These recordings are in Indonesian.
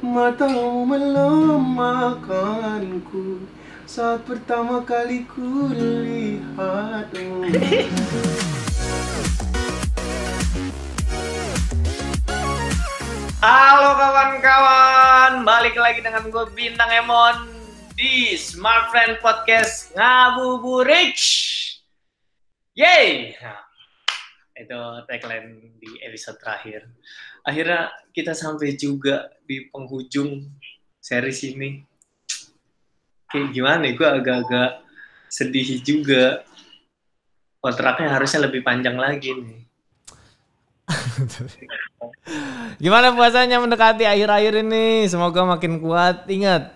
Matamu melemahkanku Saat pertama kali ku lihatmu Halo kawan-kawan, balik lagi dengan gue Bintang Emon di Smart Friend Podcast Ngabuburit. Yeay! Nah, itu tagline di episode terakhir. Akhirnya kita sampai juga di penghujung series ini. Kayak gimana ya, gue agak-agak sedih juga. Kontraknya harusnya lebih panjang lagi nih. Gimana puasanya mendekati akhir-akhir ini? Semoga makin kuat. Ingat,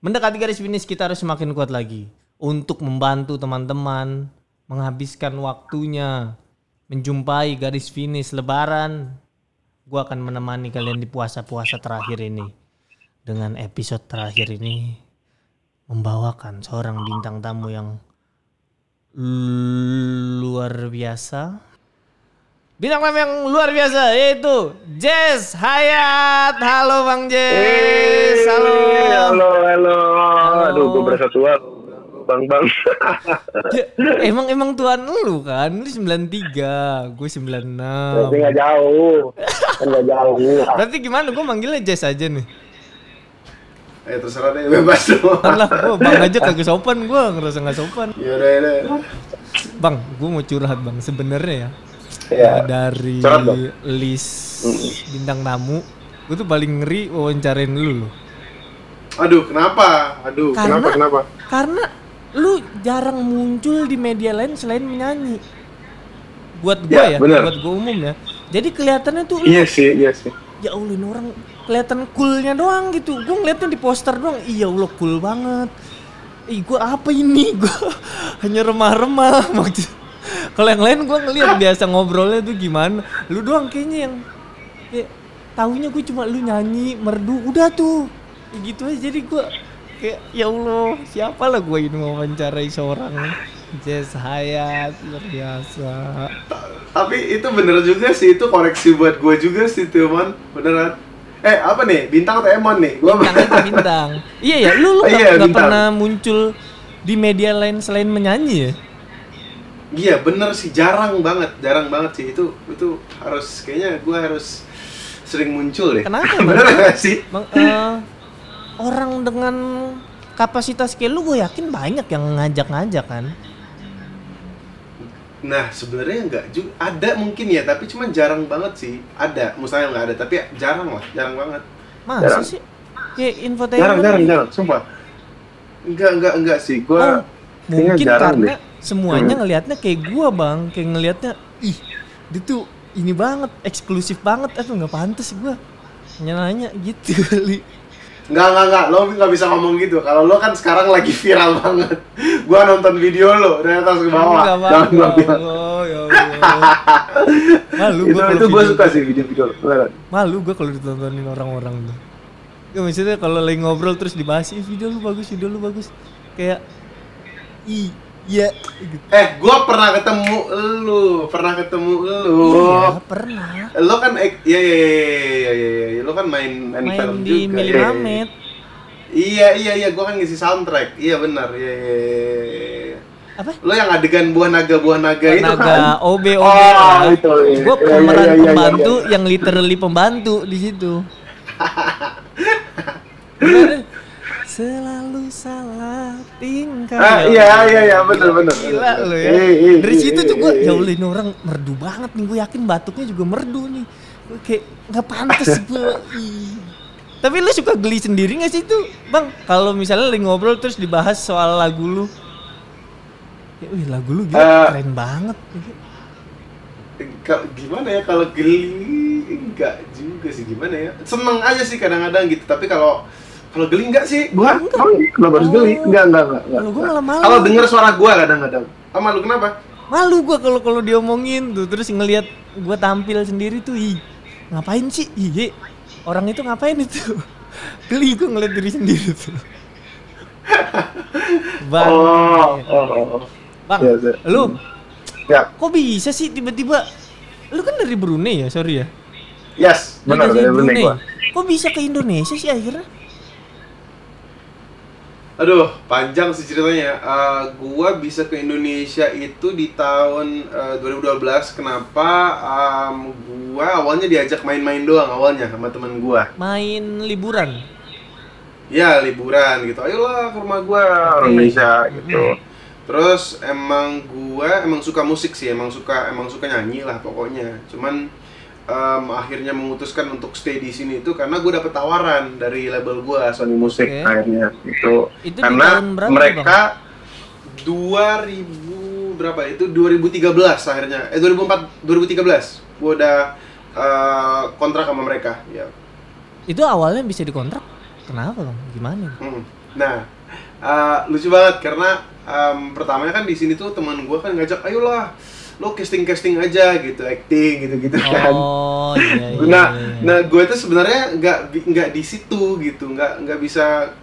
mendekati garis finish kita harus semakin kuat lagi untuk membantu teman-teman menghabiskan waktunya menjumpai garis finish lebaran. Gua akan menemani kalian di puasa-puasa terakhir ini dengan episode terakhir ini membawakan seorang bintang tamu yang luar biasa Bintang tamu yang luar biasa yaitu Jess Hayat. Halo Bang Jess. Halo. Halo, halo Aduh, gue berasa tua Bang, bang Ya, emang emang tuan lu kan? Lu 93, gue 96. Tapi gak jauh Kan gak jauh Berarti gimana? Gue manggilnya Jess aja nih. Eh terserah deh, bebas dong Alah, gue bang aja kagak sopan gue ngerasa nggak sopan. Yaudah, yaudah Bang, gue mau curhat bang. Sebenarnya ya Ya, dari list bintang tamu, gue tuh paling ngeri wawancarain lu loh. Aduh, kenapa? Aduh, Karena- kenapa, kenapa? Karena lu jarang muncul di media lain selain menyanyi. Buat gua Ya, ya, bener. buat gua umum ya. Jadi kelihatannya tuh lu, Iya sih, iya sih ya Allah ini orang kelihatan coolnya doang gitu. Gua ngeliatnya di poster doang, iya Allah cool banget. Ih gua apa ini? Gua hanya remah-remah maksud. Kalau yang lain gua ngeliat biasa ngobrolnya tuh gimana. Lu doang kayaknya yang kayak tahunya gue cuma lu nyanyi merdu udah tuh gitu aja jadi gua kayak ya Allah siapa lah gue ini mau wawancarai seorang Jess Hayat luar biasa Tapi itu bener juga sih, itu koreksi buat gue juga sih, Tilman Beneran Eh, apa nih? Bintang atau Emon nih? Gua bintang itu bintang iya ya lu lu Oh, nggak iya, bintang. pernah muncul di media lain selain menyanyi ya Iya bener sih jarang banget, jarang banget sih itu itu harus kayaknya gue harus sering muncul deh. Kenapa, bener gak sih? Bang, eh, orang dengan kapasitas kayak lu gue yakin banyak yang ngajak-ngajak kan Nah sebenarnya nggak juga ada mungkin ya, tapi cuman jarang banget sih. Ada, misalnya nggak ada, tapi jarang lah, jarang banget. masa Jarang. sih kayak infotainment Jarang, jarang, gitu. jarang, sumpah. Enggak, enggak, enggak sih. Gue Oh, mungkin jarang karena deh. semuanya Hmm. ngelihatnya kayak gua bang kayak ngelihatnya ih dia tuh ini banget eksklusif banget aduh nggak pantas gua nanya gitu kali Enggak, enggak, enggak, lo nggak bisa ngomong gitu. Kalau lo kan sekarang lagi viral banget. Gua nonton video lo dari atas ke bawah. Nggak Jangan apa-apa. gua bilang. Oh, ya. Malu itu gua kalau itu gue video- suka sih video-video lo. Malu gue kalau ditontonin orang-orang tuh ya maksudnya kalau lagi ngobrol terus dibahas "Ih, video lu bagus video lu bagus kayak i iya gitu. Eh, gua pernah ketemu lu, pernah ketemu lu. iya pernah Lo kan ya ya ya ya ya ya, lo kan main main, main film di juga. Iya, iya, Mamet Iya iya iya, gua kan ngisi soundtrack. Iya benar. Iya iya. iya, iya. apa Lo yang adegan buah naga buah naga itu kan. naga OB OB Oh, itu, iya. Iya, iya, pemeran iya, iya, pembantu iya. yang literally pembantu di situ Bener. Selalu salah tingkah Ah, iya iya iya benar benar. Gila lo ya. Iya, iya, Dari iya, situ iya, tuh gue, iya, ya iya. Allah ini orang merdu banget nih. Gue yakin batuknya juga merdu nih. Gue kayak nggak pantas gue. Tapi lu suka geli sendiri gak sih tuh, bang? Kalau misalnya lagi ngobrol terus dibahas soal lagu lu, ya, wih lagu lu gila Eh. keren banget. Gimana ya kalau geli enggak juga sih gimana ya seneng aja sih kadang-kadang gitu tapi kalau kalau geli enggak sih gua Enggak. kenapa harus geli Oh. enggak enggak enggak, enggak. Kalau gua malah malu. kalau denger suara gua kadang-kadang sama lu kenapa Malu gue kalau kalau diomongin tuh terus ngelihat gue tampil sendiri tuh, ih ngapain sih? Iya, orang itu ngapain itu? Geli gue ngeliat diri sendiri tuh. Bang, oh oh oh, oh. bang, Iya, iya. lu ya kok bisa sih tiba-tiba? Lu kan dari Brunei ya, sorry ya. yes benar dari dari Brunei gua Kok bisa ke Indonesia sih akhirnya? Aduh, panjang sih ceritanya. Eh, gua bisa ke Indonesia itu di tahun eh, 2012. Kenapa? Em, gua awalnya diajak main-main doang awalnya sama temen gua. Main liburan. Ya liburan gitu. Ayolah ke rumah gua orang Indonesia gitu. Terus emang gua emang suka musik sih, emang suka emang suka nyanyi lah pokoknya. Cuman em, akhirnya memutuskan untuk stay di sini itu karena gue dapet tawaran dari label gua Sony Music Oke. akhirnya itu. Itu di karena berapa, mereka 2000 berapa itu 2013 akhirnya eh 2004 2013 gue udah eh, kontrak sama mereka ya Itu awalnya bisa dikontrak. Kenapa bang? Gimana? Hmm. Nah, eh, lucu banget karena em, pertamanya kan di sini tuh teman gue kan ngajak, ayolah, lo casting casting aja gitu, acting gitu gitu kan. Oh iya iya. nah, iya. nah gue tuh sebenarnya nggak nggak di situ gitu, nggak nggak bisa.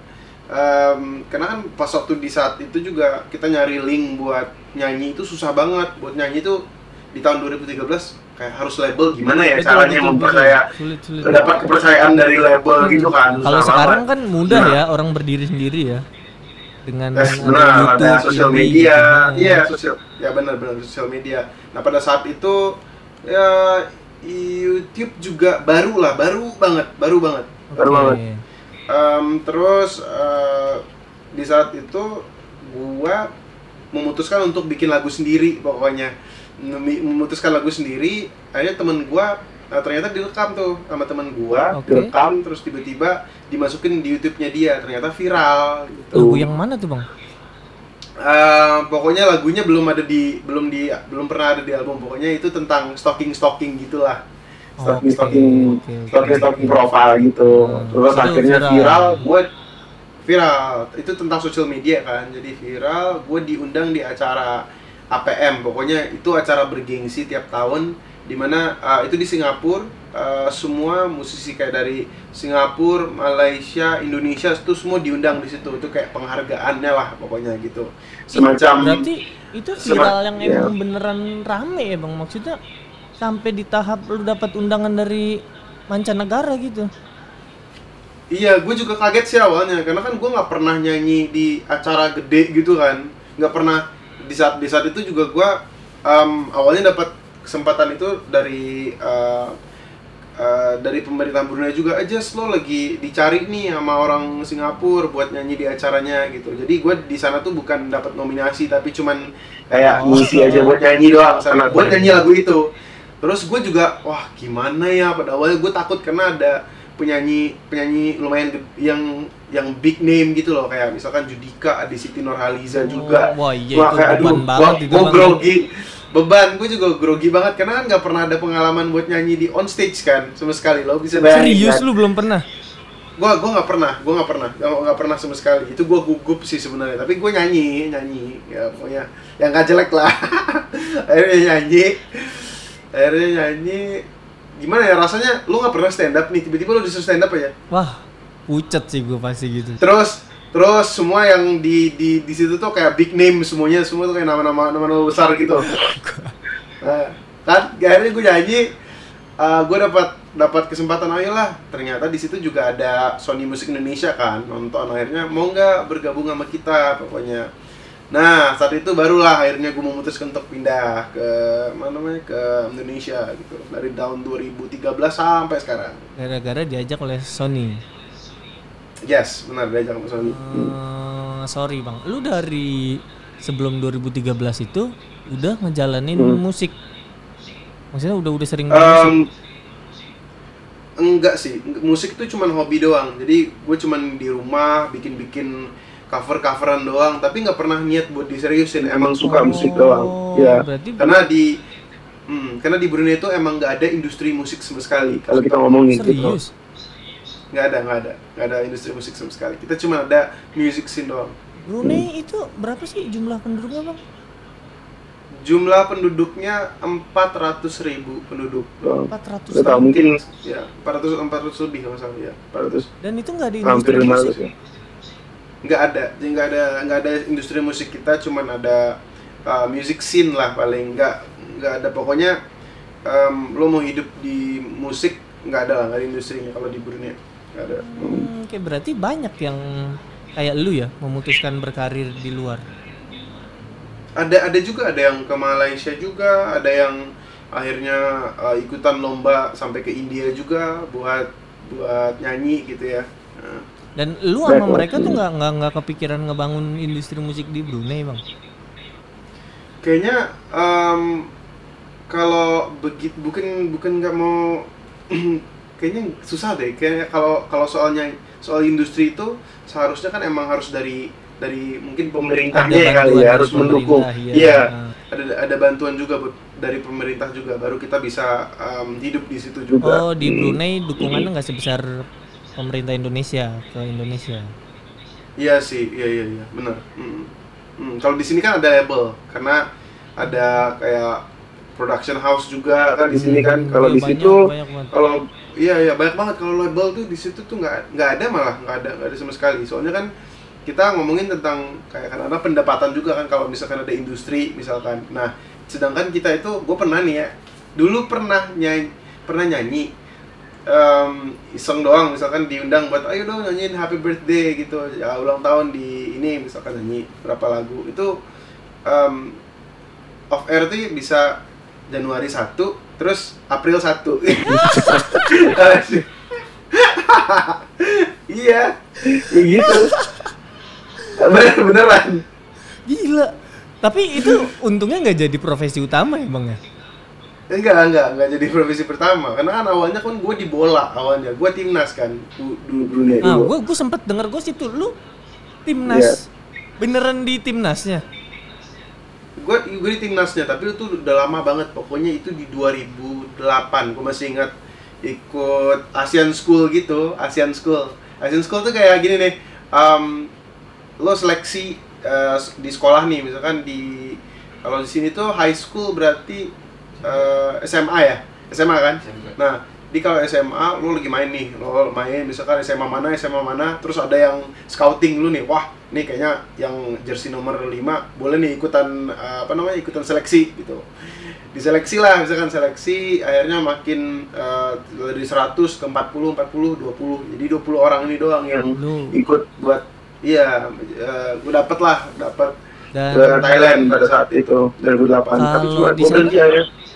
em, karena kan pas waktu di saat itu juga kita nyari link buat nyanyi itu susah banget buat nyanyi itu di tahun 2013 kayak harus label gimana ya Betul, caranya betul, mempercaya. Sulit, sulit. dapat kepercayaan dari label gitu kan Kalau sekarang banget. kan mudah Nah. ya orang berdiri sendiri ya dengan Yes, ada benar, ada YouTube, sosial ini, media, gitu. iya sosial, ya benar-benar sosial media. Nah pada saat itu ya YouTube juga baru lah, baru banget, baru banget, baru Oke. banget. Em, terus eh, di saat itu gua memutuskan untuk bikin lagu sendiri pokoknya memutuskan lagu sendiri akhirnya temen gua nah, ternyata direkam tuh sama temen gua Oke. direkam terus tiba-tiba dimasukin di YouTube-nya dia ternyata viral gitu. Lagu yang mana tuh bang? Eh, pokoknya lagunya belum ada di belum di belum pernah ada di album. Pokoknya itu tentang stalking stalking gitulah. Stalking Oke, stalking oke, oke. stalking stalking profile gitu. Hmm, terus itu akhirnya viral. viral gue viral. Itu tentang sosial media kan. Jadi viral gue diundang di acara APM pokoknya itu acara bergengsi tiap tahun di mana eh, itu di Singapura eh, semua musisi kayak dari Singapura Malaysia Indonesia itu semua diundang di situ itu kayak penghargaannya lah pokoknya gitu semacam Berarti itu viral yang ya. emang beneran rame ya bang? Maksudnya sampai di tahap lu dapat undangan dari mancanegara gitu? Iya, gue juga kaget sih awalnya karena kan gue nggak pernah nyanyi di acara gede gitu kan, nggak pernah di saat di saat itu juga gue em, awalnya dapat kesempatan itu dari eh, eh, dari pemerintah Brunei juga aja lo lagi dicari nih sama orang Singapura buat nyanyi di acaranya gitu. Jadi gue di sana tuh bukan dapat nominasi tapi cuman kayak Oh. ngisi aja buat nyanyi doang, sama buat nyanyi lagu itu. Terus gue juga wah gimana ya pada awalnya gue takut karena ada penyanyi penyanyi lumayan yang yang big name gitu loh kayak misalkan Judika, Adi Siti Nurhaliza juga. Wah iya Wah, itu kayak beban aduh, banget gua, itu gua grogi. Beban, gue juga grogi banget karena kan nggak pernah ada pengalaman buat nyanyi di on stage kan sama sekali lo bisa bayangin Serius kan? lu belum pernah? Gua gua nggak pernah, gua nggak pernah, nggak pernah sama sekali. Itu gua gugup sih sebenarnya. Tapi gua nyanyi, nyanyi, ya pokoknya yang nggak jelek lah. Akhirnya nyanyi, akhirnya nyanyi. Gimana ya rasanya? Lu nggak pernah stand up nih, tiba-tiba lu disuruh stand up aja. Wah, pucet sih gue pasti gitu. Terus terus semua yang di di di situ tuh kayak big name semuanya, semua tuh kayak nama-nama nama-nama besar gitu. Nah, kan akhirnya gue nyanyi, gue dapat dapat kesempatan ayolah. Ternyata di situ juga ada Sony Music Indonesia kan nonton akhirnya mau nggak bergabung sama kita pokoknya. Nah saat itu barulah akhirnya gue memutuskan untuk pindah ke mana namanya ke Indonesia gitu dari tahun 2013 sampai sekarang. Gara-gara diajak oleh Sony. Yes benar diajak sama Sony. Eh, sorry bang, lu dari sebelum 2013 itu udah ngejalanin Hmm. musik. Maksudnya udah udah sering musik. Em, enggak sih, musik itu cuman hobi doang. Jadi gue cuman di rumah bikin-bikin cover-coveran doang, tapi nggak pernah niat buat diseriusin. Emang suka musik doang. Ya. Oh, Berarti Karena di hmm, karena di Brunei itu emang nggak ada industri musik sama sekali. Kalau kita ngomongin gitu, serius. Nggak ada, nggak ada, nggak ada industri musik sama sekali. Kita cuma ada music scene doang. Brunei itu berapa sih jumlah penduduknya bang? Jumlah penduduknya 400 ribu penduduk doang. 400 Gak tau, ribu. mungkin ya 400 400 lebih kalau salah ya 400 Dan itu nggak ada hampir industri 500 musik. ya nggak ada jadi nggak ada nggak ada industri musik kita cuman ada uh, music scene lah paling nggak nggak ada pokoknya um, lo mau hidup di musik nggak ada lah nggak ada industrinya kalau di Brunei ada Hmm, Oke, berarti banyak yang kayak lu ya memutuskan berkarir di luar. ada ada juga ada yang ke Malaysia juga ada yang akhirnya uh, ikutan lomba sampai ke India juga buat buat nyanyi gitu ya Nah, Dan lu sama mereka tuh nggak nggak nggak kepikiran ngebangun industri musik di Brunei, Bang? kayaknya em, kalau begitu bukan bukan nggak mau kayaknya susah deh kayaknya kalau kalau soalnya soal industri itu seharusnya kan emang harus dari dari mungkin pemerintahnya ya kali ya harus mendukung iya Nah. ada ada bantuan juga Bu, dari pemerintah juga baru kita bisa em, hidup di situ juga Oh, di Brunei dukungannya nggak sebesar pemerintah Indonesia ke Indonesia. Iya sih, iya iya iya, benar. Mm. Mm, Kalau di sini kan ada label, karena ada kayak production house juga kan di sini kan. Kalau Iya, di situ, kalau iya iya banyak banget kalau label tuh di situ tuh nggak nggak ada malah nggak ada nggak ada sama sekali. Soalnya kan kita ngomongin tentang kayak karena pendapatan juga kan kalau misalkan ada industri misalkan. Nah, sedangkan kita itu, gue pernah nih ya, dulu pernah nyanyi pernah nyanyi em, iseng doang misalkan diundang buat ayo dong nyanyiin happy birthday gitu ya ulang tahun di ini misalkan nyanyi berapa lagu itu em, off air tuh bisa Januari 1 terus April 1 iya kayak gitu bener beneran Gila. Tapi itu untungnya nggak jadi profesi utama ya, Bang ya? enggak enggak enggak jadi profesi pertama karena kan awalnya kan gue di bola awalnya gue timnas kan du, du, Brunei Nah, dulu. gue gue sempet denger gue situ lu timnas. Beneran di timnasnya? Gue gue di timnasnya tapi itu udah lama banget. Pokoknya itu di 2008 gue masih ingat. Ikut Asian School gitu Asian School. Asian School tuh kayak gini nih um, lo seleksi uh, di sekolah nih. Misalkan di kalau di sini tuh high school berarti uh, SMA ya? SMA kan? Nah di kalau SMA lo lagi main nih lo main misalkan SMA mana SMA mana terus ada yang scouting lu nih wah nih kayaknya yang jersey nomor 5 boleh nih ikutan uh, apa namanya ikutan seleksi gitu diseleksi lah misalkan seleksi akhirnya makin uh, dari 100 ke 40 40 20 jadi 20 orang ini doang yang Lu. ikut buat iya uh, gue dapet lah dapet Dan ke Thailand pada saat itu 2008 tapi cuma di gue berhenti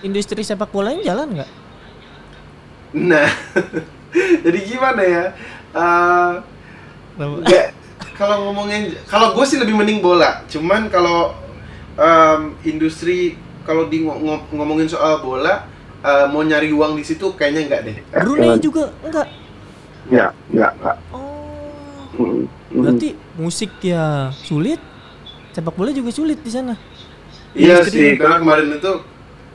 industri sepak bolanya jalan nggak? Nah, jadi gimana ya? Eh, nggak- kalau ngomongin, kalau gue sih lebih mending bola. Cuman kalau em, industri, kalau di ngo- ngo- ngomongin soal bola, eh, mau nyari uang di situ kayaknya enggak deh. Brunei juga enggak. Ya, enggak, enggak. Oh. Berarti musik ya sulit, sepak bola juga sulit di sana. Iya industri- sih, karena kemarin itu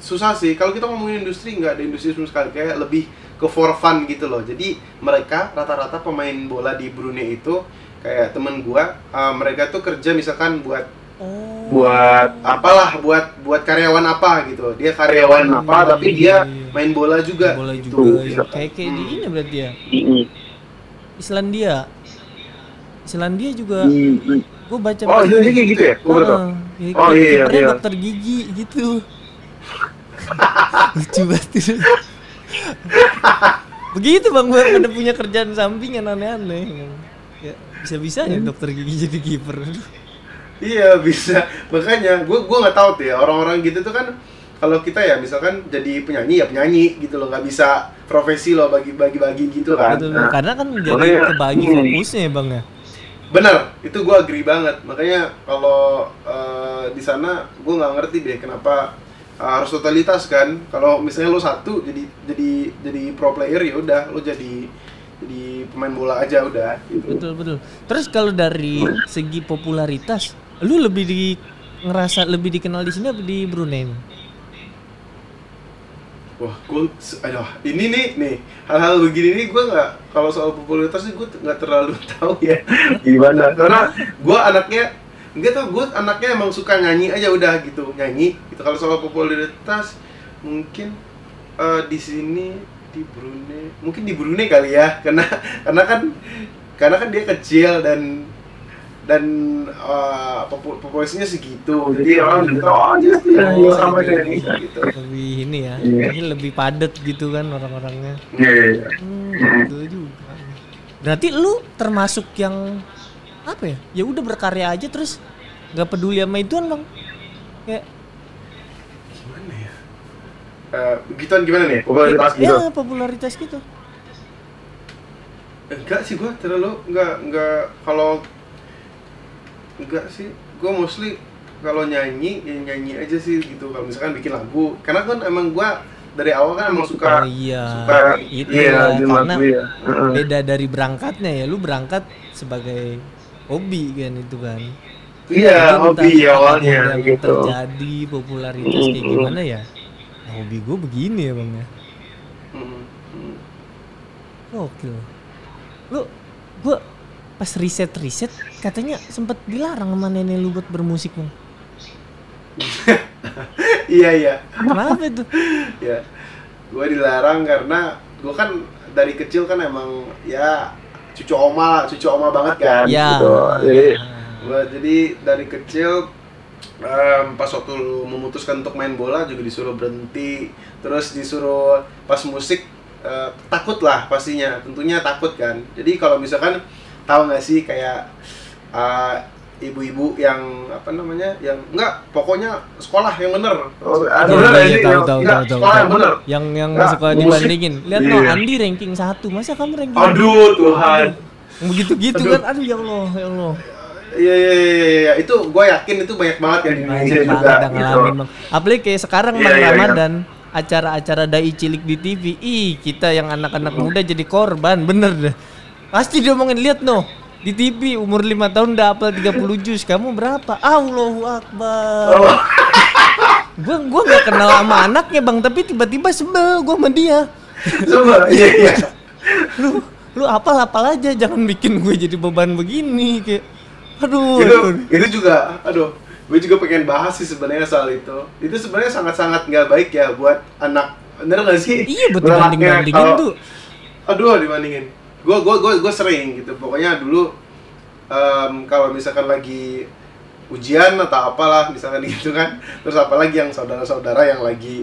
susah sih. Kalau kita ngomongin industri, nggak ada industri sama sekali. Kayak lebih ke for fun gitu loh. Jadi mereka rata-rata pemain bola di Brunei itu kayak temen gua, uh, mereka tuh kerja misalkan buat Oh. buat apalah, buat buat karyawan apa gitu. Dia karyawan apa, Hmm, tapi dia iya. main bola juga. bola gitu. juga ya. Bisa. kayak kayak di Hmm. ini berarti ya. Islandia. Islandia juga gue baca Oh, jadi kayak gitu ya? Gua baru. Ah, ya, Oh, iya, kipernya iya. dokter gigi gitu. Lucu banget. Begitu bang, gue ada punya kerjaan sampingan aneh-aneh. Ya, bisa-bisanya Hmm. dokter gigi jadi kiper. Iya bisa. Makanya gue gua nggak tahu tuh ya orang-orang gitu tuh kan kalau kita ya misalkan jadi penyanyi ya penyanyi gitu loh nggak bisa profesi loh bagi-bagi bagi gitu kan. Betul, Nah, karena kan jadi makanya- kebagi Hmm. fokusnya ya bang ya. bener itu gue agree banget. Makanya kalau eh, di sana gue nggak ngerti deh kenapa harus totalitas kan. Kalau misalnya lo satu jadi jadi jadi pro player ya udah lo jadi jadi pemain bola aja udah gitu. Betul betul. Terus kalau dari segi popularitas, lu lebih di ngerasa lebih dikenal di sini apa di Brunei? Wah, gue, aduh, ini nih, nih, hal-hal begini nih gue nggak, kalau soal popularitas sih gue nggak terlalu tahu ya gimana, karena gue anaknya, nggak tau, gue anaknya emang suka nyanyi aja udah gitu, nyanyi. Gitu kalau soal popularitas, mungkin eh, di sini di Brunei, mungkin di Brunei kali ya, karena karena kan karena kan dia kecil dan dan uh, popu- populasinya segitu jadi orang juga tahu oh dia Oh, sampai ke gitu. Gitu lebih ini ya Iya. Mungkin lebih padat gitu kan orang-orangnya iya iya iya. hmm, gitu juga berarti lu termasuk yang apa ya? Ya udah berkarya aja terus. Nggak peduli sama ituan bang kayak gimana ya? Eh, begituan gimana nih? Popularitas gitu? ya popularitas gitu. Enggak sih gua terlalu enggak enggak kalau enggak sih. Gua mostly kalau nyanyi ya nyanyi aja sih gitu. Kalau misalkan bikin lagu. Karena kan emang gua dari awal kan emang suka oh iya. suka itu iya ya di karena ya Heeh. beda dari berangkatnya ya. Lu berangkat sebagai hobi kan itu kan iya hobi awalnya gitu terjadi popularitas kayak Mm-mm. gimana ya nah, hobi gue begini ya bang ya Mm, mm. Gokil. Lu gua pas riset-riset katanya sempet dilarang sama nenek lu buat bermusik, Bang. iya iya Kenapa itu? ya gue dilarang karena gue kan dari kecil kan emang ya cucu oma lah cucu oma banget kan. Ya. gitu. jadi gua jadi dari kecil em, pas waktu memutuskan untuk main bola juga disuruh berhenti. Terus disuruh pas musik eh, takut lah pastinya. Tentunya takut kan. Jadi kalau misalkan tahu nggak sih kayak eh, ibu-ibu yang apa namanya yang enggak pokoknya sekolah yang bener oh, Iya, iya, tahu, tahu, tahu, tahu, sekolah yang bener Yang yang Nggak, suka dibandingin. Lihat no, Iya. Andi ranking satu, masa kamu ranking? aduh Tuhan Begitu-gitu Aduh. kan, aduh ya Allah, ya Allah. Iya iya iya iya iya. itu gue yakin itu banyak banget di Indonesia juga yang gitu. ngalamin, Bang. Apalagi kayak sekarang Bang iya, iya. Ramadan, acara-acara dai cilik di TV. Ih, kita yang anak-anak muda jadi korban, bener deh. Pasti diomongin lihat no. Di TV umur 5 tahun udah hafal 30 juz. Kamu berapa? Allahu Akbar. Oh, Gua gua nggak kenal sama anaknya, Bang, tapi tiba-tiba sebel gua sama dia. coba iya iya. Lu lu apal-apal aja, jangan bikin gue jadi beban begini kayak aduh. Itu aduh. itu juga aduh gue juga pengen bahas sih sebenarnya soal itu. Itu sebenarnya sangat-sangat nggak baik ya buat anak. Bener nggak sih? Iya, anaknya dibanding-bandingin kalau- tuh. Aduh dibandingin. Gue gue gue gue sering gitu. Pokoknya dulu em, kalau misalkan lagi ujian atau apalah misalkan gitu kan terus apalagi yang saudara-saudara yang lagi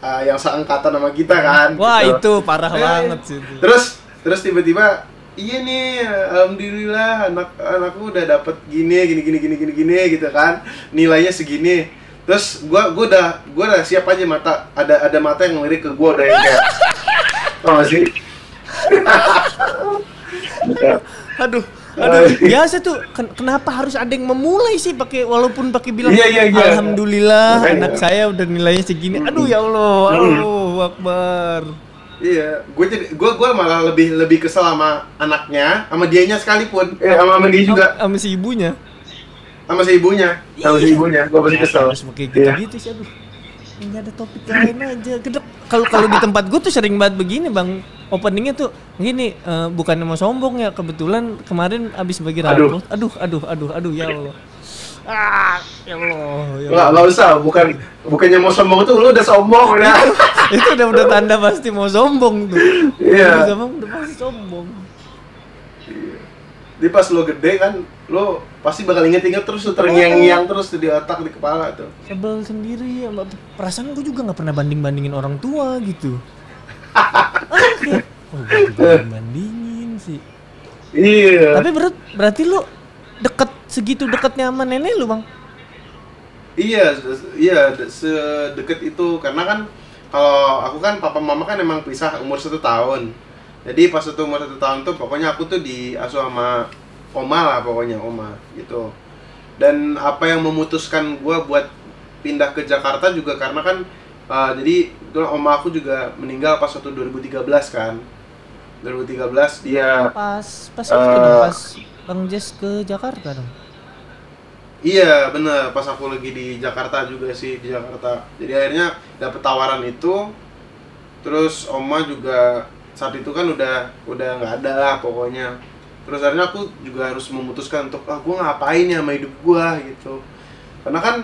eh, yang seangkatan sama kita kan Wah, gitu. itu parah Eh, banget sih itu. terus terus tiba-tiba iya nih alhamdulillah anak anakku udah dapet gini gini gini gini gini gini gitu kan nilainya segini terus gua gua udah gua udah siap aja mata ada ada mata yang ngelirik ke gua udah yang kayak gak sih Aduh, aduh, biasa tuh ken- kenapa harus ada yang memulai sih pakai walaupun pakai bilang Iya, iya, iya. alhamdulillah Makanya. anak saya udah nilainya segini. Aduh ya Allah, Allahu Akbar. iya gue jadi gua gua malah lebih lebih kesel sama anaknya sama dianya sekalipun eh, sama sama dia juga Sama si ibunya. sama si ibunya sama si Iya. ibunya gua pasti kesel Harus pakai gitu-gitu sih aduh. Ini ada topik lain aja. Kedek kalau kalau di tempat gue tuh sering banget begini, Bang. Openingnya tuh gini, eh, bukan mau sombong ya, kebetulan kemarin abis bagi Aduh. rapot. Aduh, aduh, aduh, aduh, ya Allah. Ah, ya Allah, ya Nggak, nggak usah, bukan bukannya mau sombong tuh lu udah sombong udah. itu udah udah tanda pasti mau sombong tuh. Iya. Udah sombong udah pasti sombong. Jadi pas lo gede kan, lo pasti bakal inget-inget terus tuh terngiang-ngiang terus tuh di otak di kepala tuh. Sebel sendiri ya, perasaan gue juga nggak pernah banding bandingin orang tua gitu. Bandingin sih. Iya. Tapi berat, berarti lu deket segitu deketnya sama nenek lu bang? Iya, iya de- sedekat itu karena kan kalau aku kan papa mama kan emang pisah umur satu tahun. Jadi pas satu umur satu tahun tuh pokoknya aku tuh diasuh sama oma lah pokoknya oma gitu. Dan apa yang memutuskan gua buat pindah ke Jakarta juga karena kan uh, jadi dulu oma aku juga meninggal pas waktu 2013 kan. 2013 dia Pas pas Eh. itu dong, pas bang Jess ke Jakarta dong. Iya bener pas aku lagi di Jakarta juga sih di Jakarta jadi akhirnya dapet tawaran itu terus Oma juga saat itu kan udah udah nggak ada lah pokoknya terus akhirnya aku juga harus memutuskan untuk ah gue ngapain ya sama hidup gue gitu karena kan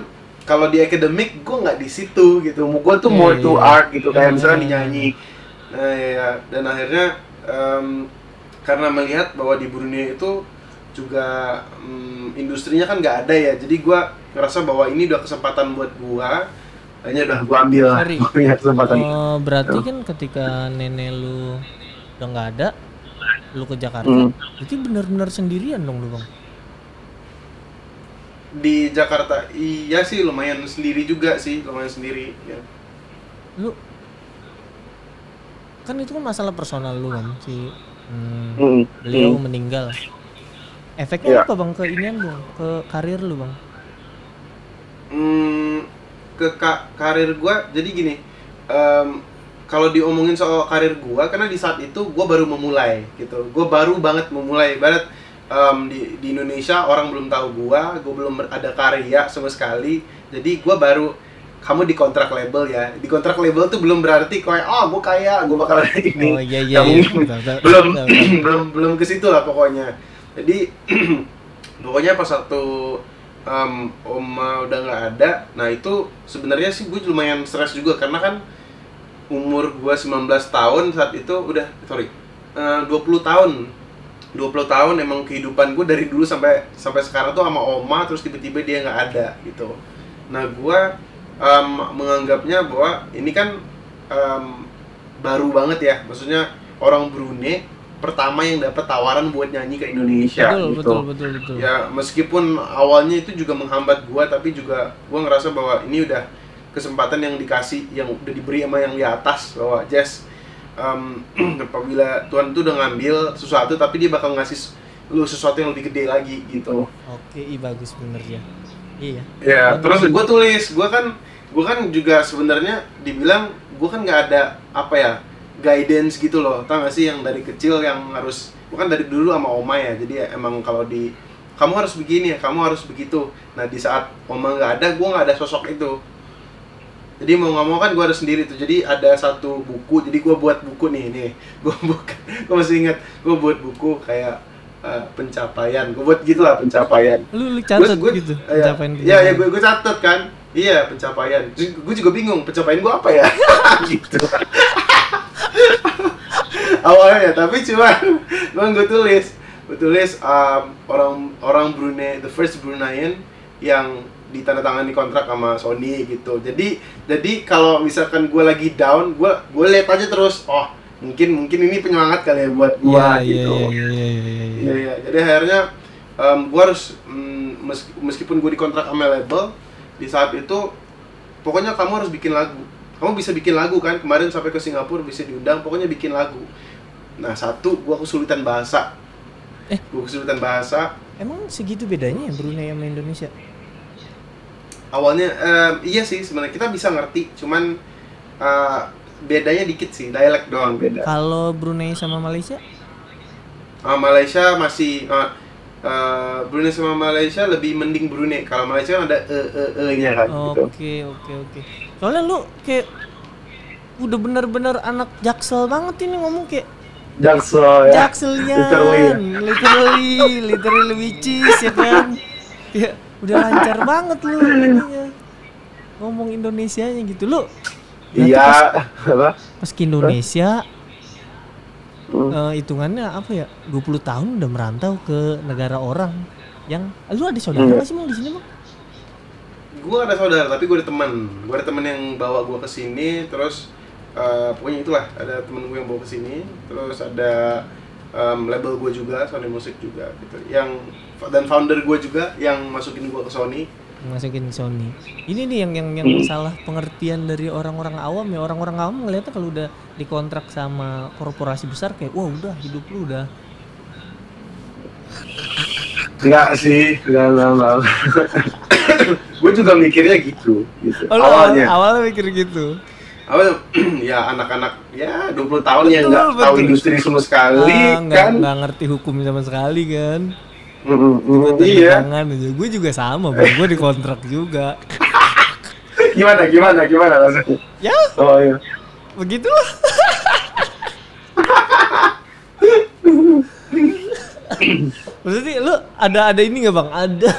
kalau di akademik gue nggak di situ gitu. Mau gue tuh mau Iya, itu iya. art gitu kayak misalnya Hmm. dinyanyi. nah ya dan akhirnya em, karena melihat bahwa di Brunei itu juga mm, industrinya kan nggak ada ya. Jadi gue ngerasa bahwa ini udah kesempatan buat gue hanya udah gue ambil punya kesempatan Oh, berarti kan ketika nenek lu udah nggak ada, lu ke Jakarta, Hmm. berarti benar-benar sendirian dong lu bang. Di Jakarta iya sih lumayan sendiri juga sih lumayan sendiri ya. Lu kan itu kan masalah personal lu kan si hmm, Hmm. beliau meninggal. Efeknya apa bang ke inian bang, ke karir lu bang? Hmm, ke ka- karir gua jadi gini em, kalau diomongin soal karir gua karena di saat itu gua baru memulai gitu gua baru banget memulai barat em, di, di Indonesia orang belum tahu gua gua belum ada karya sama sekali. Jadi gua baru kamu di kontrak label ya. Di kontrak label tuh belum berarti kayak oh gua kaya gua bakal ada ini. Oh iya iya iya. Belum belum belum ke situ lah pokoknya. Jadi pokoknya pas waktu em, oma udah nggak ada nah itu sebenarnya sih gue lumayan stres juga karena kan umur gue 19 tahun saat itu udah sorry eh, 20 tahun 20 tahun emang kehidupan gue dari dulu sampai sampai sekarang tuh sama oma terus tiba-tiba dia nggak ada gitu. Nah gue em, menganggapnya bahwa ini kan em, baru banget ya. Maksudnya orang Brunei pertama yang dapat tawaran buat nyanyi ke Indonesia betul, gitu. betul betul betul. ya meskipun awalnya itu juga menghambat gua tapi juga gua ngerasa bahwa ini udah kesempatan yang dikasih yang udah diberi sama yang di atas bahwa Jess em, apabila Tuhan tuh udah ngambil sesuatu tapi dia bakal ngasih lu sesuatu yang lebih gede lagi gitu Oke, iya bagus bener ya. Iya. ya Bagus. terus gue tulis gue kan gue kan juga sebenarnya dibilang gue kan nggak ada apa ya guidance gitu loh tau gak sih yang dari kecil yang harus bukan dari dulu sama oma ya jadi ya emang kalau di kamu harus begini ya kamu harus begitu nah di saat oma nggak ada gue nggak ada sosok itu jadi mau nggak mau kan gue harus sendiri tuh jadi ada satu buku jadi gue buat buku nih nih gue buka gue masih ingat gue buat buku kayak eh, pencapaian gue buat gitulah pencapaian Lu, lu catat Gua- gua- gitu. iya, pencapaian Iya, iya gue gue catat kan. Iya, pencapaian. Gue juga bingung pencapaian gue apa ya? gitu. Awalnya, tapi cuma gue tulis, gue tulis um, orang orang Brunei, the first Bruneian yang ditandatangani kontrak sama Sony gitu. Jadi jadi kalau misalkan gue lagi down, gue gue lihat aja terus, oh mungkin mungkin ini penyemangat kali ya buat gue Iya, iya, gitu. iya, iya, iya, iya, iya. Iya. Jadi akhirnya em, gua harus mm, mes- meskipun gue dikontrak sama label di saat itu pokoknya kamu harus bikin lagu. Kamu bisa bikin lagu kan? Kemarin sampai ke Singapura bisa diundang, pokoknya bikin lagu. Nah, satu gua kesulitan bahasa. Eh. Gua kesulitan bahasa. Emang segitu bedanya ya Brunei sama Indonesia? Awalnya em, iya sih sebenarnya kita bisa ngerti, cuman eh, bedanya dikit sih, dialek doang beda. Kalau Brunei sama Malaysia? Ah, Malaysia masih ah, eh, Brunei sama Malaysia lebih mending Brunei. Kalau Malaysia kan ada e e e nya kan gitu. Oke, oke, oke. Soalnya lu kayak udah bener-bener anak jaksel banget ini ngomong kayak Jaksel ya. jakselian, literally literally, literally which is ya kan. Ya, udah lancar banget lu ininya. Ngomong Indonesianya gitu lu. Iya, Pas, apa? pas ke Indonesia Hmm. eh, hitungannya apa ya? 20 tahun udah merantau ke negara orang yang lu ada saudara Hmm. sih Bang di sini, Bang? Gue ada saudara, tapi gue ada teman. Gue ada teman yang bawa gue ke sini, terus eh, pokoknya itulah ada temen gue yang bawa ke sini, terus ada em, label gue juga, Sony Music juga gitu. Yang dan founder gue juga yang masukin gue ke Sony. masukin Sony. Ini nih yang yang yang salah pengertian dari orang-orang awam ya. Orang-orang awam ngeliatnya kalau udah dikontrak sama korporasi besar kayak wah udah hidup lu udah Enggak sih, enggak, enggak, enggak. gue juga mikirnya gitu, gitu. Oh, Awalnya. awal- awalnya mikir gitu. Apa ya anak-anak ya 20 tahun yang Betul, nggak tahu industri sama sekali Ah, kan. nggak ngerti hukum sama sekali kan. Mm, mm, mm, iya. tangan aja. Gue juga sama, bang. Gue dikontrak juga. Gimana gimana gimana rasanya? Ya, Oh iya. begitulah. Maksudnya lu ada ada ini nggak bang? Ada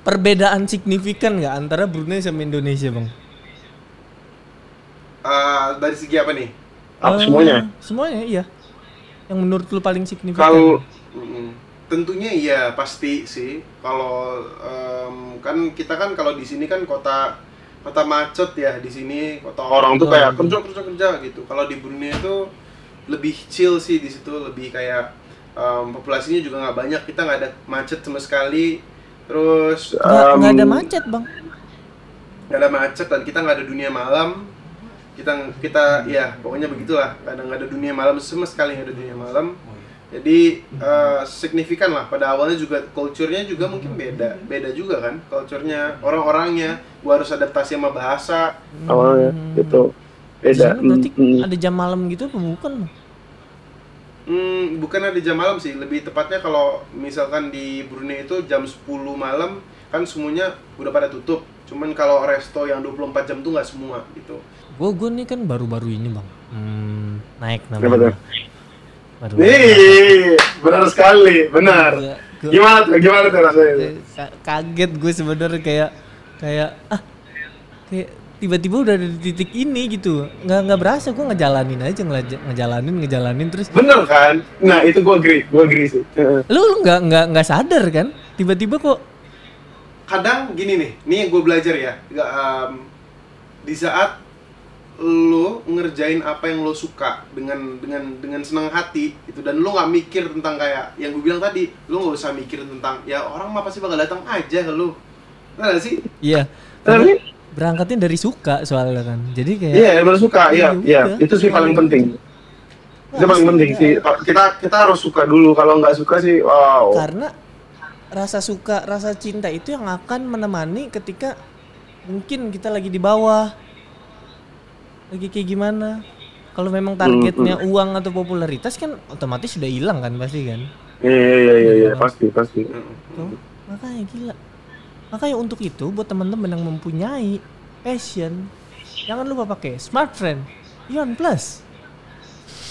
perbedaan signifikan nggak antara Brunei sama Indonesia bang? Dari segi apa nih? Eh, Semuanya iya. Yang menurut lu paling signifikan? Kalau tentunya iya pasti sih. Kalau em, kan kita kan kalau di sini kan kota kota macet ya di sini kota orang tuh kayak kerja kerja kerja gitu. Kalau di Brunei itu lebih chill sih di situ lebih kayak em, populasinya juga nggak banyak kita nggak ada macet sama sekali terus Nggak, nggak ada macet bang. nggak ada macet dan kita nggak ada dunia malam kita kita ya pokoknya begitulah. Kadang nggak ada dunia malam sama sekali nggak ada dunia malam. Jadi eh, signifikan lah. Pada awalnya juga culture-nya juga mungkin beda. Beda juga kan culture-nya orang-orangnya. Gua harus adaptasi sama bahasa. Awalnya gitu Di beda. Berarti Hmm, hmm. ada jam malam gitu apa bukan? Hmm, bukan ada jam malam sih. Lebih tepatnya kalau misalkan di Brunei itu jam 10 malam kan semuanya udah pada tutup. Cuman kalau resto yang 24 jam tuh nggak semua gitu Gue gue nih kan baru-baru ini bang. Hmm, naik namanya. Baru. Nih, benar sekali, benar. Gua- gua- Gimana tuh? Gimana tuh rasanya? Ka- kaget gue sebenarnya kayak kayak ah kayak tiba-tiba udah ada di titik ini gitu nggak nggak berasa gue ngejalanin aja ngejalanin ngejalanin terus Bener kan? Nah itu gue agree, gue agree sih. Heeh. lu lu nggak nggak nggak sadar kan tiba-tiba kok Kadang gini nih, nih yang gue belajar ya. Em, di saat lo ngerjain apa yang lo suka dengan dengan dengan senang hati itu dan lo nggak mikir tentang kayak yang gue bilang tadi lo nggak usah mikir tentang ya orang mah pasti bakal datang aja ke lo. Nah sih? Iya. Tapi berangkatnya dari suka soalnya kan. Jadi kayak iya emang suka. Iya Ya iya. udah. itu sih paling penting. Itu paling penting sih. Kita kita harus suka dulu. Kalau nggak suka sih wow. Karena rasa suka rasa cinta itu yang akan menemani ketika mungkin kita lagi di bawah lagi kayak gimana? Kalau memang targetnya uang atau popularitas kan otomatis sudah hilang kan pasti kan? Iya iya iya iya, iya pasti pasti. Tuh, makanya gila. Makanya untuk itu buat teman-teman yang mempunyai passion jangan lupa pakai smart friend Ion Plus.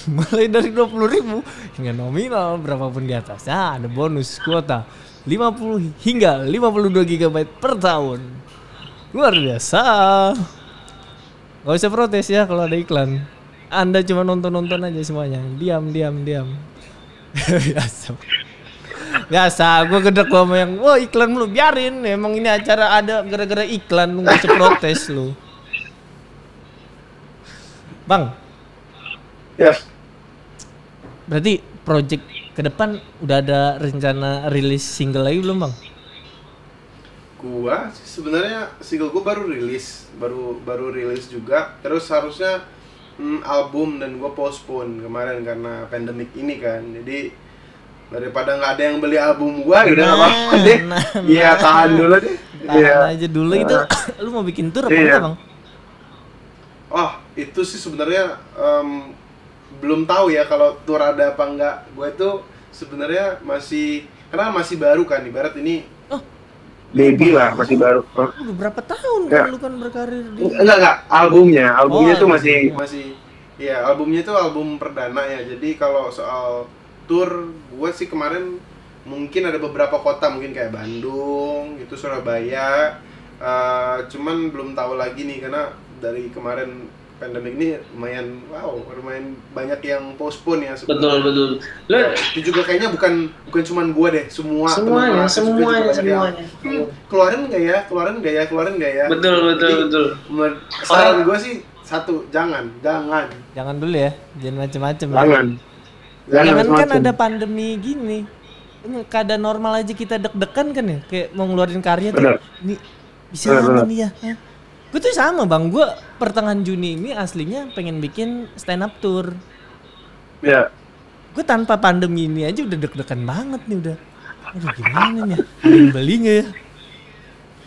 Mulai dari 20.000 ribu hingga nominal berapapun di atasnya ada bonus kuota 50 hingga 52 GB per tahun. Luar biasa Gak usah protes ya kalau ada iklan. Anda cuma nonton-nonton aja semuanya. Diam diam diam. Biasa. Biasa gue gedek gua sama yang wah iklan lu biarin. Emang ini acara ada gara-gara iklan lu gak usah protes lu. Bang. Yes. Berarti project ke depan udah ada rencana rilis single lagi belum bang gua sih sebenarnya single gua baru rilis baru baru rilis juga. Terus harusnya mm, album dan gua postpone kemarin karena pandemik ini kan. Jadi daripada nggak ada yang beli album gua ya udah nggak apa-apa deh. nah, iya tahan dulu deh. Tahan iya. aja dulu. Itu lu mau bikin tour apa Iya. bang? Oh itu sih sebenarnya em, belum tahu ya kalau tour ada apa enggak. Gua itu sebenarnya masih karena masih baru kan. Ibarat ini baby lah masih baru. Udah berapa tahun Ya. kan lu kan berkarir di enggak enggak albumnya. Albumnya Oh, tuh masih masih ya albumnya itu album perdana ya. Jadi kalau soal tour gue sih kemarin mungkin ada beberapa kota mungkin kayak Bandung itu Surabaya. Eh, cuman belum tahu lagi nih karena dari kemarin pandemik ini lumayan wow lumayan banyak yang postpone ya betul sebenarnya. betul lo itu juga kayaknya bukan bukan cuman gue deh semua semuanya semuanya yang, semuanya. "Hmm, keluarin nggak ya? Keluarin nggak ya? Keluarin nggak ya? Betul betul Jadi, betul saran gue sih satu jangan jangan. Jangan dulu ya jangan macem-macem ya. jangan. Jangan kan ada pandemi gini. Ini keadaan normal aja kita deg-degan kan ya, kayak mau ngeluarin karya tuh. Ini bisa Bener, nih ya? Gue tuh sama bang, gue pertengahan Juni ini aslinya pengen bikin stand up tour. ya Gue tanpa pandemi ini aja udah deg-degan banget nih udah. Aduh gimana nih ya? Beli nggak ya?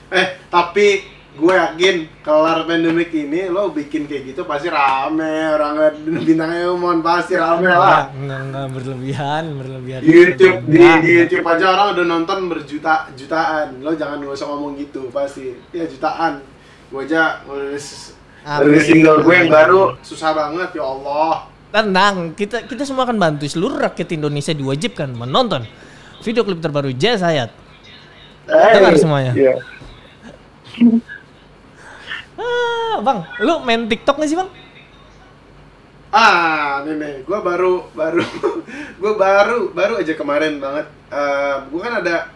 Eh, tapi gue yakin kelar pandemik ini lo bikin kayak gitu pasti rame orang bintangnya umum pasti rame lah. Enggak, enggak berlebihan, berlebihan. Di YouTube di, di YouTube aja orang udah nonton berjuta jutaan. Lo jangan gak usah ngomong gitu pasti. Ya jutaan. Gue aja dari ya? single gue yang baru susah banget ya Allah. Tenang, kita kita semua akan bantu seluruh rakyat Indonesia diwajibkan menonton video klip terbaru Jazz Hayat. Dengar semuanya. Iya. Ah, bang, lu main TikTok gak sih bang? Ah, nih nih, gue baru baru gue baru baru aja kemarin banget. Eh gue kan ada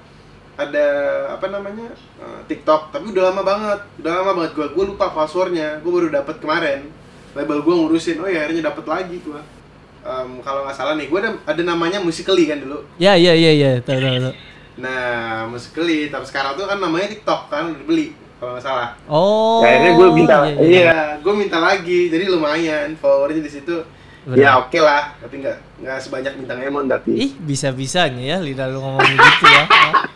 ada apa namanya eh, TikTok, tapi udah lama banget, udah lama banget gue gue lupa passwordnya, gue baru dapat kemarin. Label gue ngurusin, oh ya akhirnya dapat lagi gue. Em, kalau nggak salah nih, gue ada ada namanya Musically kan dulu. Ya ya ya ya, tahu tahu. Nah, Musically, tapi sekarang tuh kan namanya TikTok kan udah dibeli kalau nggak salah. Oh. Ya, akhirnya gue minta, iya, iya. iya. Gue minta lagi, jadi lumayan followernya di situ. Benar. Ya oke lah, tapi nggak nggak sebanyak bintang Emon. Tapi. Ih, bisa-bisanya ya lidah lu ngomong gitu ya.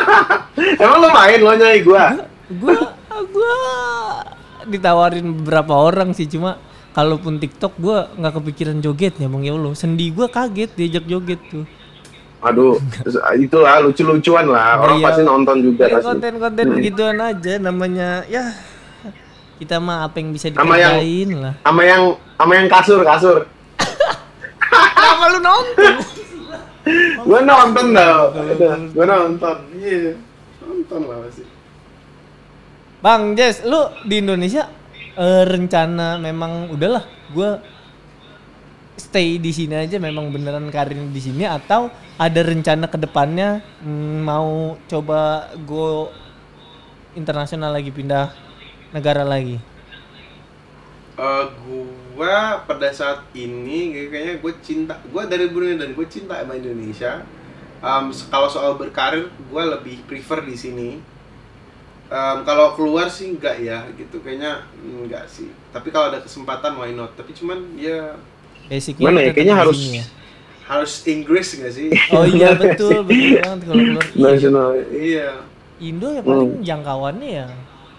Emang lo main lo nyai gua? gua gua ditawarin beberapa orang sih cuma kalaupun TikTok gua nggak kepikiran jogetnya Bang ya Allah. Sendi gua kaget diajak joget tuh. Aduh, itulah lucu-lucuan lah. Orang Iya. pasti nonton juga Ya, pasti. konten-konten Hmm. aja namanya ya kita mah apa yang bisa dikerjain lah. Sama yang sama yang kasur kasur. Kenapa lu nonton? Gue nonton tau, gue nonton, iya, nonton lah pasti. Bang Jess, lu di Indonesia eh, rencana memang udahlah. Gua stay di sini aja memang beneran karir di sini atau ada rencana ke depannya mm, mau coba go internasional lagi pindah negara lagi. Eh gua pada saat ini kayak- kayaknya gue cinta, gue dari Brunei dan gue cinta sama Indonesia. Se- kalau soal berkarir, gue lebih prefer di sini. Em, kalau keluar sih enggak ya, gitu kayaknya enggak sih. Tapi kalau ada kesempatan why not? Tapi cuman ya Basicnya Gimana ya, kayaknya harus- ya. harus Inggris nggak sih? Oh iya betul betul banget kalau keluar. Iya. Nasional. iya. Indo ya paling jangkauannya ya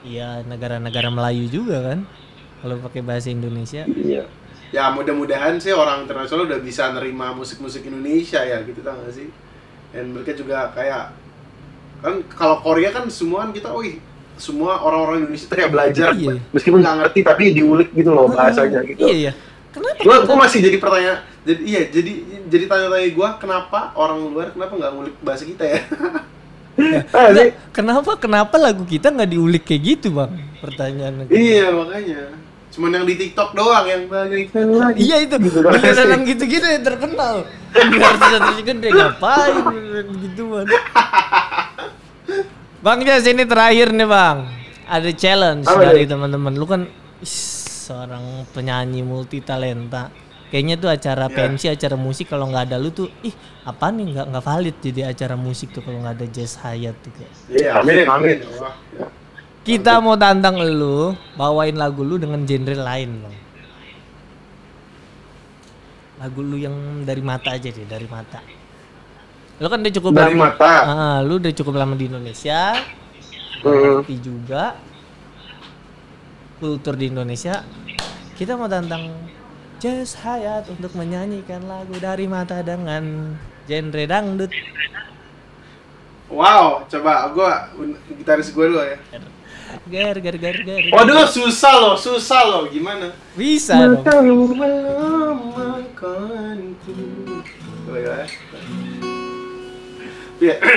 ya negara-negara Melayu juga kan. Kalau pakai bahasa Indonesia. Iya. Ya mudah-mudahan sih orang internasional udah bisa nerima musik-musik Indonesia ya gitu tau gak sih? Dan mereka juga kayak kan kalau Korea kan semua kan kita, wih semua orang-orang Indonesia tuh kayak belajar Iya. Meskipun nggak ngerti tapi diulik gitu loh bahasanya gitu. Iya iya. Kenapa? Gua, gua masih jadi pertanyaan, jadi iya jadi jadi tanya-tanya gua kenapa orang luar kenapa nggak ngulik bahasa kita ya? Ah, sih. Kenapa kenapa lagu kita nggak diulik kayak gitu bang? Pertanyaan. iya makanya. Cuman yang di TikTok doang yang bagaikan lagi. Iya itu. Gitu Beneran sih. yang gitu-gitu yang terkenal. Di artis-artis gede ngapain gituan. Bang Jas ini terakhir nih bang. Ada challenge Apa dari teman-teman. Lu kan is, seorang penyanyi multi talenta. Kayaknya tuh acara Ya. pensi, acara musik kalau nggak ada lu tuh, ih apa nih nggak nggak valid jadi acara musik tuh kalau nggak ada Jazz Hayat tuh kayak. Iya, Amin, amin. Kita mau tantang lu bawain lagu lu dengan genre lain bang. Lagu lu yang dari mata aja deh, dari mata. Lu kan udah cukup Dari lama. mata. Ah, lu udah cukup lama di Indonesia. Hmm. Ngerti juga kultur di Indonesia. Kita mau tantang Jazz Hayat untuk menyanyikan lagu dari mata dengan genre dangdut. Wow, coba gua gitaris gue dulu ya. Gar gar gar gar. Waduh, susah loh, susah loh. Gimana? Bisa dong. Melamakanku. Coba ya. Ya.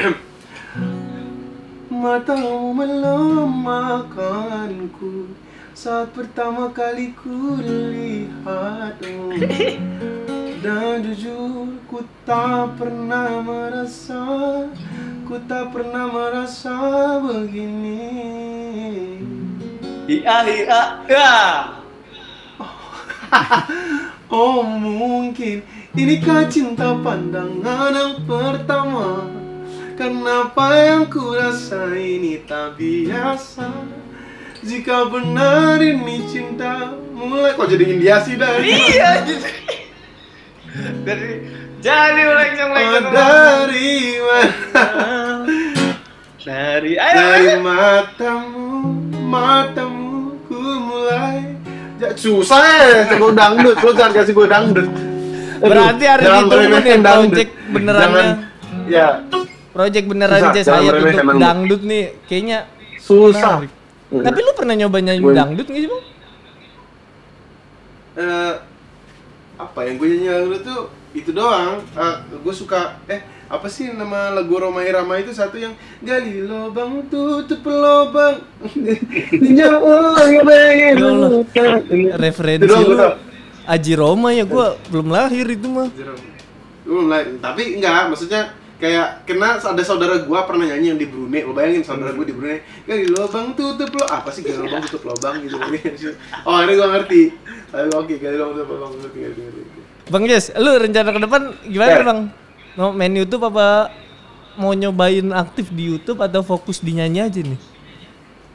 Matamu melamakanku saat pertama kali ku lihatmu dan jujur ku tak pernah merasa ku tak pernah merasa begini. Iya iya iya. Oh mungkin inikah cinta pandangan yang pertama Kenapa yang ku rasa ini tak biasa Jika benar ini cinta mulai Kok jadi India sih dah Iya. Dari jadi lengcong Oh, lengcong. dari mana Dari ayo. Dari ayo. matamu Matamu ku mulai Ja- Susah ya Gue dangdut Lo jangan kasih gue dangdut Aduh, Berarti harus meremehkan dangdut. project benerannya. Jangan- Ya Project beneran meremehkan untuk dangdut. dangdut nih kayaknya Susah. menarik. Tapi lu pernah nyoba nyanyi Gue- dangdut nggak sih bang? eh apa yang gue nyanyi lagu tuh itu doang Eh, gue suka eh apa sih nama lagu Roma Irama itu satu yang gali lubang tutup lubang Jauh Ya pengen Referensi lu. Aji Roma ya gue belum lahir itu mah. Belum lahir. Tapi enggak, maksudnya kayak kena ada saudara gua pernah nyanyi yang di Brunei. Lo bayangin saudara gua di Brunei, gali lubang tutup lo apa sih gali lubang tutup lubang gitu. oh, ini gua ngerti. Tapi oke, gali lubang tutup lubang ngerti ngerti ngerti. Bang Jess, lu rencana ke depan gimana Ya. bang? Mau main YouTube apa mau nyobain aktif di YouTube atau fokus di nyanyi aja nih?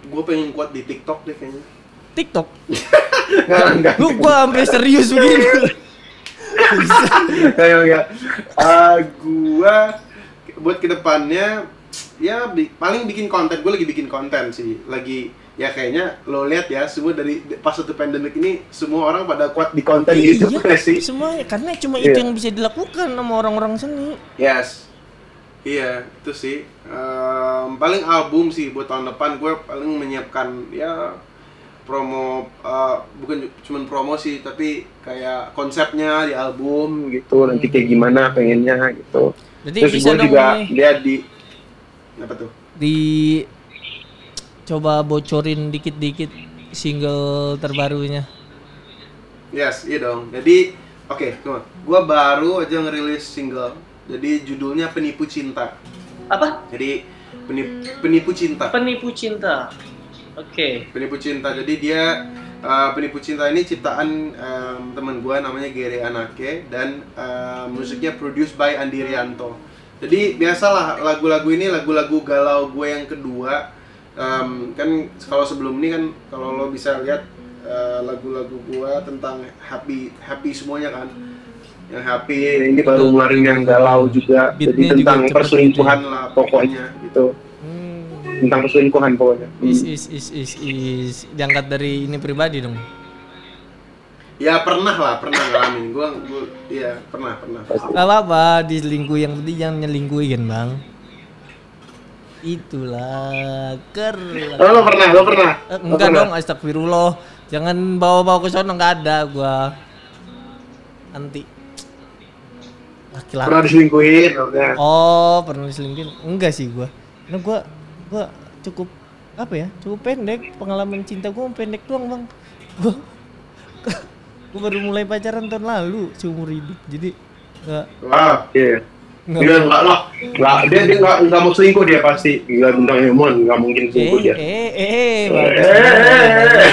Gua pengen kuat di TikTok deh kayaknya. TikTok. Enggak. Lu gua sampai serius begini. Enggak, enggak. Ah, gua buat ke depannya ya bi- paling bikin konten gue lagi bikin konten sih lagi ya kayaknya lo lihat ya semua dari pas satu pandemik ini semua orang pada kuat Di konten YouTube nggak sih? Semua karena cuma itu Iya. yang bisa dilakukan sama orang-orang seni. Yes. Iya, itu sih. Ehm, paling album sih buat tahun depan gue paling menyiapkan ya promo eh, bukan cuma promo sih tapi kayak konsepnya di album gitu. Gitu, nanti kayak gimana pengennya gitu. Jadi Terus bisa gue dong juga nih, lihat di Apa tuh? di coba bocorin dikit-dikit single terbarunya. Yes, iya dong. Jadi oke, okay, gue baru aja ngerilis single. Jadi judulnya Penipu Cinta. Apa? Jadi penipu, penipu cinta. Penipu cinta. Oke. Penipu Cinta. Jadi dia uh, Penipu Cinta ini ciptaan um, teman gua namanya Gere Anake dan uh, musiknya produced by Andi Rianto. Jadi biasalah lagu-lagu ini lagu-lagu galau gue yang kedua. Um, kan kalau sebelum ini kan kalau lo bisa lihat uh, lagu-lagu gua tentang happy happy semuanya kan. Yang happy ini baru ngeluarin yang galau juga. Beatnya Jadi tentang perselingkuhan lah pokoknya gitu. Hmm. Tentang perselingkuhan pokoknya. Is is is is is diangkat dari ini pribadi dong. Ya pernah lah, pernah ngalamin. Gua, gua iya pernah pernah. Gak apa-apa, diselingkuh yang penting jangan nyelingkuhi kan bang. Itulah ker. Oh, lo pernah, lo pernah. Eh, Lo enggak pernah? dong, astagfirullah. Jangan bawa-bawa ke sono nggak ada gua. Nanti laki-laki. Pernah diselingkuhin. Oh, pernah diselingkuhin? Enggak sih gua. Nah, gua gua cukup apa ya? Cukup pendek pengalaman cinta gua pendek doang, Bang. Gua gua baru mulai pacaran tahun lalu seumur hidup. Jadi enggak Wah, iya. enggak Enggak, enggak lah. Enggak, dia dia enggak enggak mau selingkuh dia pasti. Gila bintang Emon, enggak mungkin eh selingkuh dia. eh eh Eh, bagus. eh,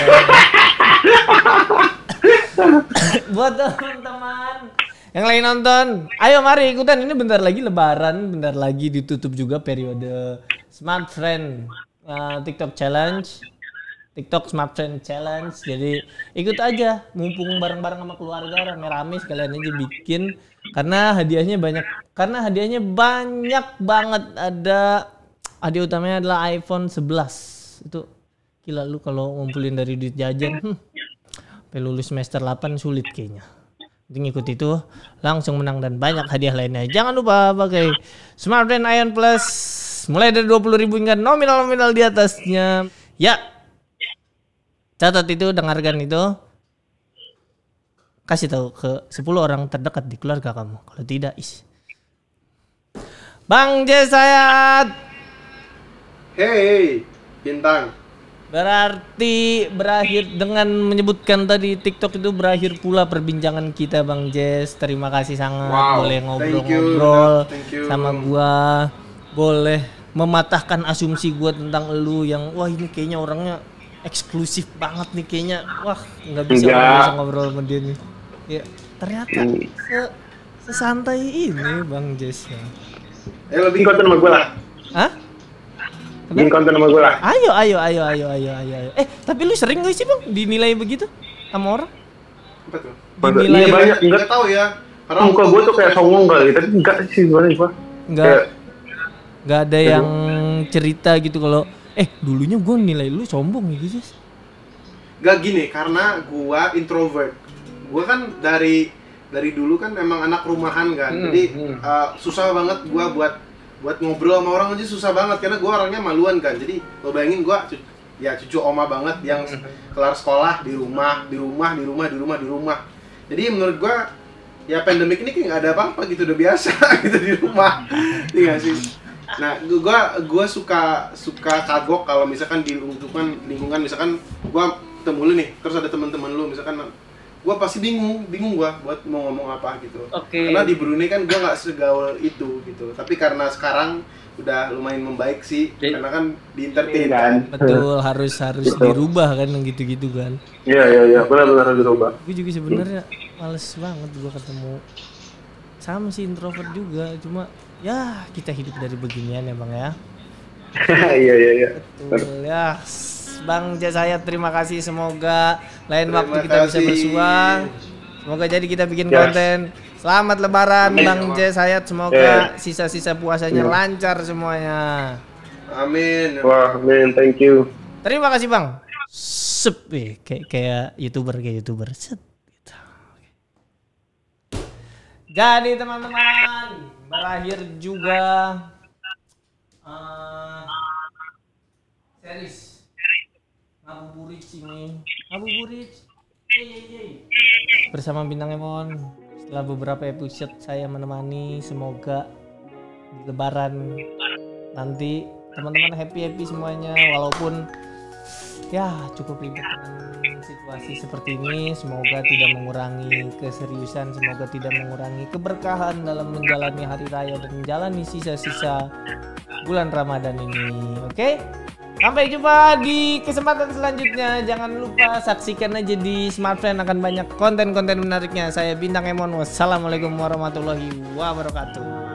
buat teman-teman yang lain nonton. Ayo mari ikutan. Ini bentar lagi lebaran bentar lagi ditutup juga periode smart friend uh, tiktok challenge. Tiktok smart friend challenge. Jadi ikut aja mumpung bareng-bareng sama keluarga rame-rame sekalian aja bikin. Karena hadiahnya banyak karena hadiahnya banyak banget. Ada hadiah utamanya adalah iPhone 11 itu gila lu kalau ngumpulin dari duit jajan. Hmm, sampai lulus semester 8 sulit kayaknya. Penting ikut itu langsung menang dan banyak hadiah lainnya. Jangan lupa pakai Smart Brand Ion Plus mulai dari 20.000 hingga nominal-nominal di atasnya. Ya. Catat itu, dengarkan itu. Kasih tahu ke 10 orang terdekat di keluarga kamu. Kalau tidak, is. Bang Jesayat. Hey, bintang. Berarti berakhir dengan menyebutkan tadi TikTok itu berakhir pula perbincangan kita Bang Jess. Terima kasih sangat Wow, boleh ngobrol-ngobrol sama gua. Boleh mematahkan asumsi gua tentang lu yang wah ini kayaknya orangnya eksklusif banget nih kayaknya. Wah, nggak bisa Enggak. nggak bisa ngobrol sama dia nih. Ya, ternyata Hmm. se sesantai ini Bang Jess. Eh lebih konten sama gue lah. Hah? Bikin konten sama gue lah. Ayo, ayo, ayo, ayo, ayo, ayo, ayo. Eh, tapi lu sering gak sih bang dinilai begitu sama orang? apa tuh? Dinilai Iya banyak, enggak. Enggak tahu ya. Muka gue tuh kayak songong kali, tapi enggak sih sebenarnya gua. Enggak, Kayak, enggak ada yang cerita gitu kalau eh dulunya gua nilai lu sombong gitu sih. Gak gini, karena gua introvert. Gua kan dari dari dulu kan memang anak rumahan kan. Hmm, Jadi hmm. uh, susah banget gua buat buat ngobrol sama orang aja susah banget karena gua orangnya maluan kan. Jadi lo bayangin cu- ya cucu oma banget yang kelar sekolah di rumah, di rumah, di rumah, di rumah, di rumah. Jadi menurut gua ya pandemik ini kayak nggak ada apa-apa gitu udah biasa gitu di rumah. Iya sih? Nah, gua gua suka suka kagok kalau misalkan di lingkungan lingkungan misalkan gua ketemu lu nih, terus ada teman-teman lu misalkan gue pasti bingung bingung gue buat mau ngomong apa gitu Oke. karena di Brunei kan gue nggak segaul itu gitu tapi karena sekarang udah lumayan membaik sih Jadi- karena kan di entertain Kan. kan Betul, harus harus Gitu. dirubah kan yang gitu-gitu kan. Iya iya iya benar-benar harus dirubah. Gue juga sebenarnya males banget gua ketemu sama si introvert juga, cuma ya kita hidup dari beginian ya bang ya. Iya iya iya. Betul ya. Bang Jasayat terima kasih semoga lain Terima waktu kita bisa kasih. bersuang. Semoga jadi kita bikin Yes. konten. Selamat lebaran Amin, Bang ya. Jasayat semoga sisa-sisa puasanya Ya. lancar semuanya. amin Wah, man, thank you. Terima kasih Bang. Sep, eh, kayak kayak youtuber kayak youtuber. Set, gitu. Oke. Jadi teman-teman berakhir juga eh, series ngabuburit ini ngabuburit Yeay, yeay, yeay. bersama bintang Emon setelah beberapa episode saya menemani semoga di lebaran nanti teman-teman happy happy semuanya walaupun ya cukup ribet situasi seperti ini. Semoga tidak mengurangi keseriusan semoga tidak mengurangi keberkahan dalam menjalani hari raya dan menjalani sisa-sisa bulan Ramadan ini oke sampai jumpa di kesempatan selanjutnya. Jangan lupa saksikan aja di smartphone akan banyak konten-konten menariknya. Saya Bintang Emon. Wassalamualaikum warahmatullahi wabarakatuh